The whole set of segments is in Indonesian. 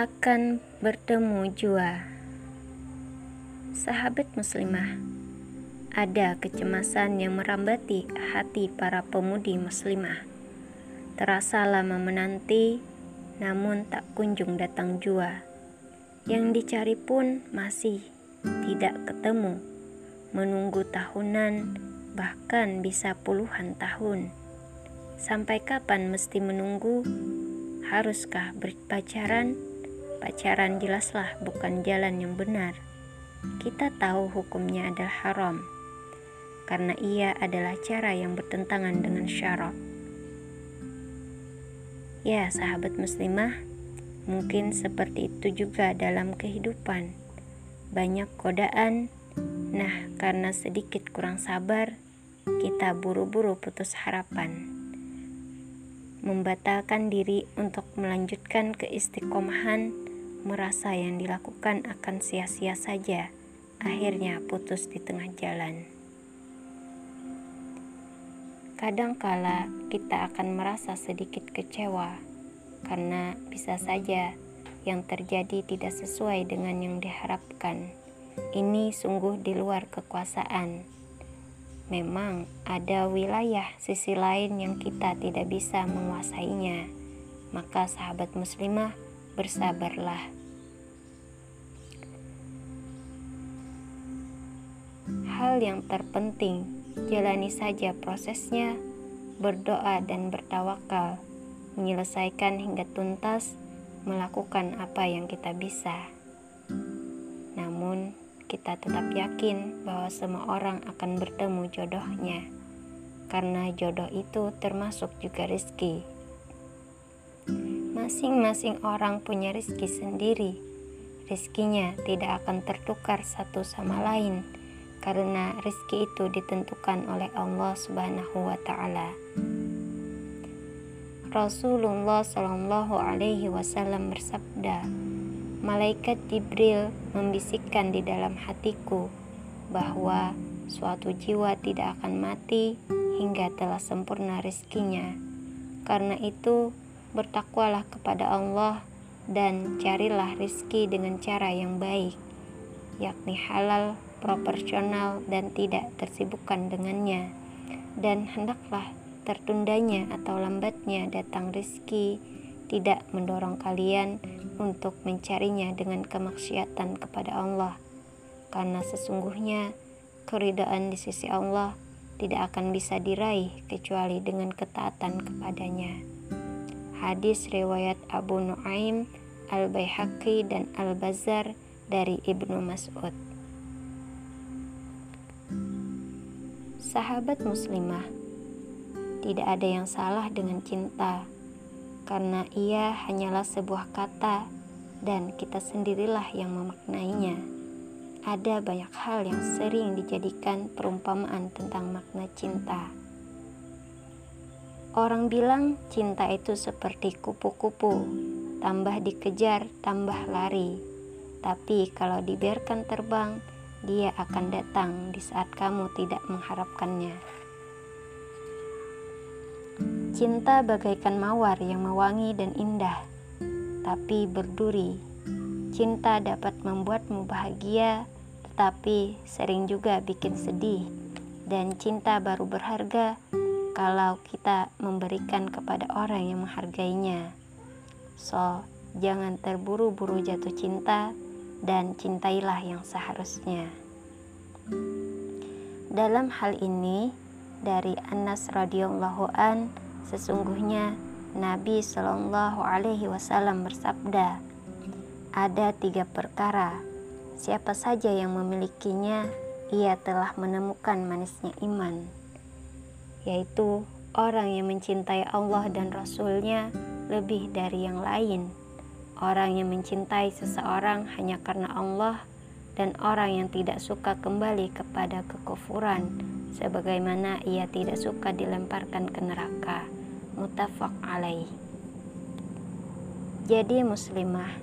akan bertemu jua. Sahabat muslimah, ada kecemasan yang merambati hati para pemudi muslimah. Terasa lama menanti, namun tak kunjung datang jua. Yang dicari pun masih tidak ketemu. Menunggu tahunan, bahkan bisa puluhan tahun. Sampai kapan mesti menunggu? Haruskah berpacaran? Pacaran jelaslah bukan jalan yang benar. Kita tahu hukumnya adalah haram, karena ia adalah cara yang bertentangan dengan syarat. Ya, sahabat muslimah, mungkin seperti itu juga dalam kehidupan. Banyak godaan, nah karena sedikit kurang sabar, kita buru-buru putus harapan membatalkan diri untuk melanjutkan keistiqomahan merasa yang dilakukan akan sia-sia saja, akhirnya putus di tengah jalan. Kadangkala kita akan merasa sedikit kecewa karena bisa saja yang terjadi tidak sesuai dengan yang diharapkan. Ini sungguh di luar kekuasaan. Memang ada wilayah sisi lain yang kita tidak bisa menguasainya. Maka sahabat muslimah bersabarlah. Hal yang terpenting, jalani saja prosesnya, berdoa dan bertawakal, menyelesaikan hingga tuntas, melakukan apa yang kita bisa. Namun, kita tetap yakin bahwa semua orang akan bertemu jodohnya, karena jodoh itu termasuk juga rezeki. Masing-masing orang punya rezeki sendiri. Rezekinya tidak akan tertukar satu sama lain karena rezeki itu ditentukan oleh Allah Subhanahu wa taala. Rasulullah Shallallahu alaihi wasallam bersabda, Malaikat Jibril membisikkan di dalam hatiku bahwa suatu jiwa tidak akan mati hingga telah sempurna rezekinya. Karena itu, bertakwalah kepada Allah dan carilah rizki dengan cara yang baik, yakni halal, proporsional, dan tidak tersibukkan dengannya. Dan hendaklah tertundanya atau lambatnya datang rizki tidak mendorong kalian untuk mencarinya dengan kemaksiatan kepada Allah, karena sesungguhnya keridaan di sisi Allah tidak akan bisa diraih kecuali dengan ketaatan kepadanya. Hadis riwayat Abu Nuaim, Al-Baihaqi dan Al-Bazar dari Ibnu Mas'ud. Sahabat muslimah, tidak ada yang salah dengan cinta karena ia hanyalah sebuah kata dan kita sendirilah yang memaknainya. Ada banyak hal yang sering dijadikan perumpamaan tentang makna cinta Orang bilang cinta itu seperti kupu-kupu, tambah dikejar, tambah lari. Tapi kalau dibiarkan terbang, dia akan datang di saat kamu tidak mengharapkannya. Cinta bagaikan mawar yang mewangi dan indah, tapi berduri. Cinta dapat membuatmu bahagia, tetapi sering juga bikin sedih. Dan cinta baru berharga kalau kita memberikan kepada orang yang menghargainya. So, jangan terburu-buru jatuh cinta dan cintailah yang seharusnya. Dalam hal ini, dari Anas radhiyallahu an, sesungguhnya Nabi Shallallahu alaihi wasallam bersabda, ada tiga perkara. Siapa saja yang memilikinya, ia telah menemukan manisnya iman yaitu orang yang mencintai Allah dan Rasul-Nya lebih dari yang lain. Orang yang mencintai seseorang hanya karena Allah dan orang yang tidak suka kembali kepada kekufuran sebagaimana ia tidak suka dilemparkan ke neraka. Mutafak alaih. Jadi muslimah,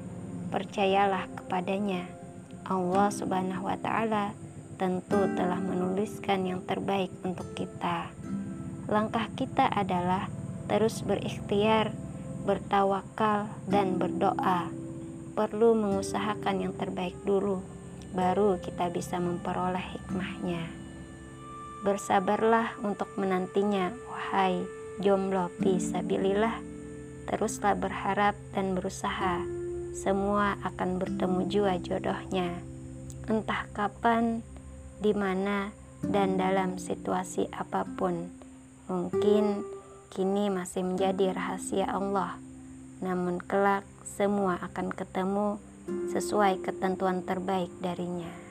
percayalah kepadanya. Allah Subhanahu wa taala tentu telah menuliskan yang terbaik untuk kita langkah kita adalah terus berikhtiar, bertawakal, dan berdoa. perlu mengusahakan yang terbaik dulu, baru kita bisa memperoleh hikmahnya. Bersabarlah untuk menantinya, wahai jomblo pisabilillah. Teruslah berharap dan berusaha. Semua akan bertemu jua jodohnya. Entah kapan, di mana, dan dalam situasi apa pun. Mungkin kini masih menjadi rahasia Allah namun kelak semua akan ketemu sesuai ketentuan terbaik darinya.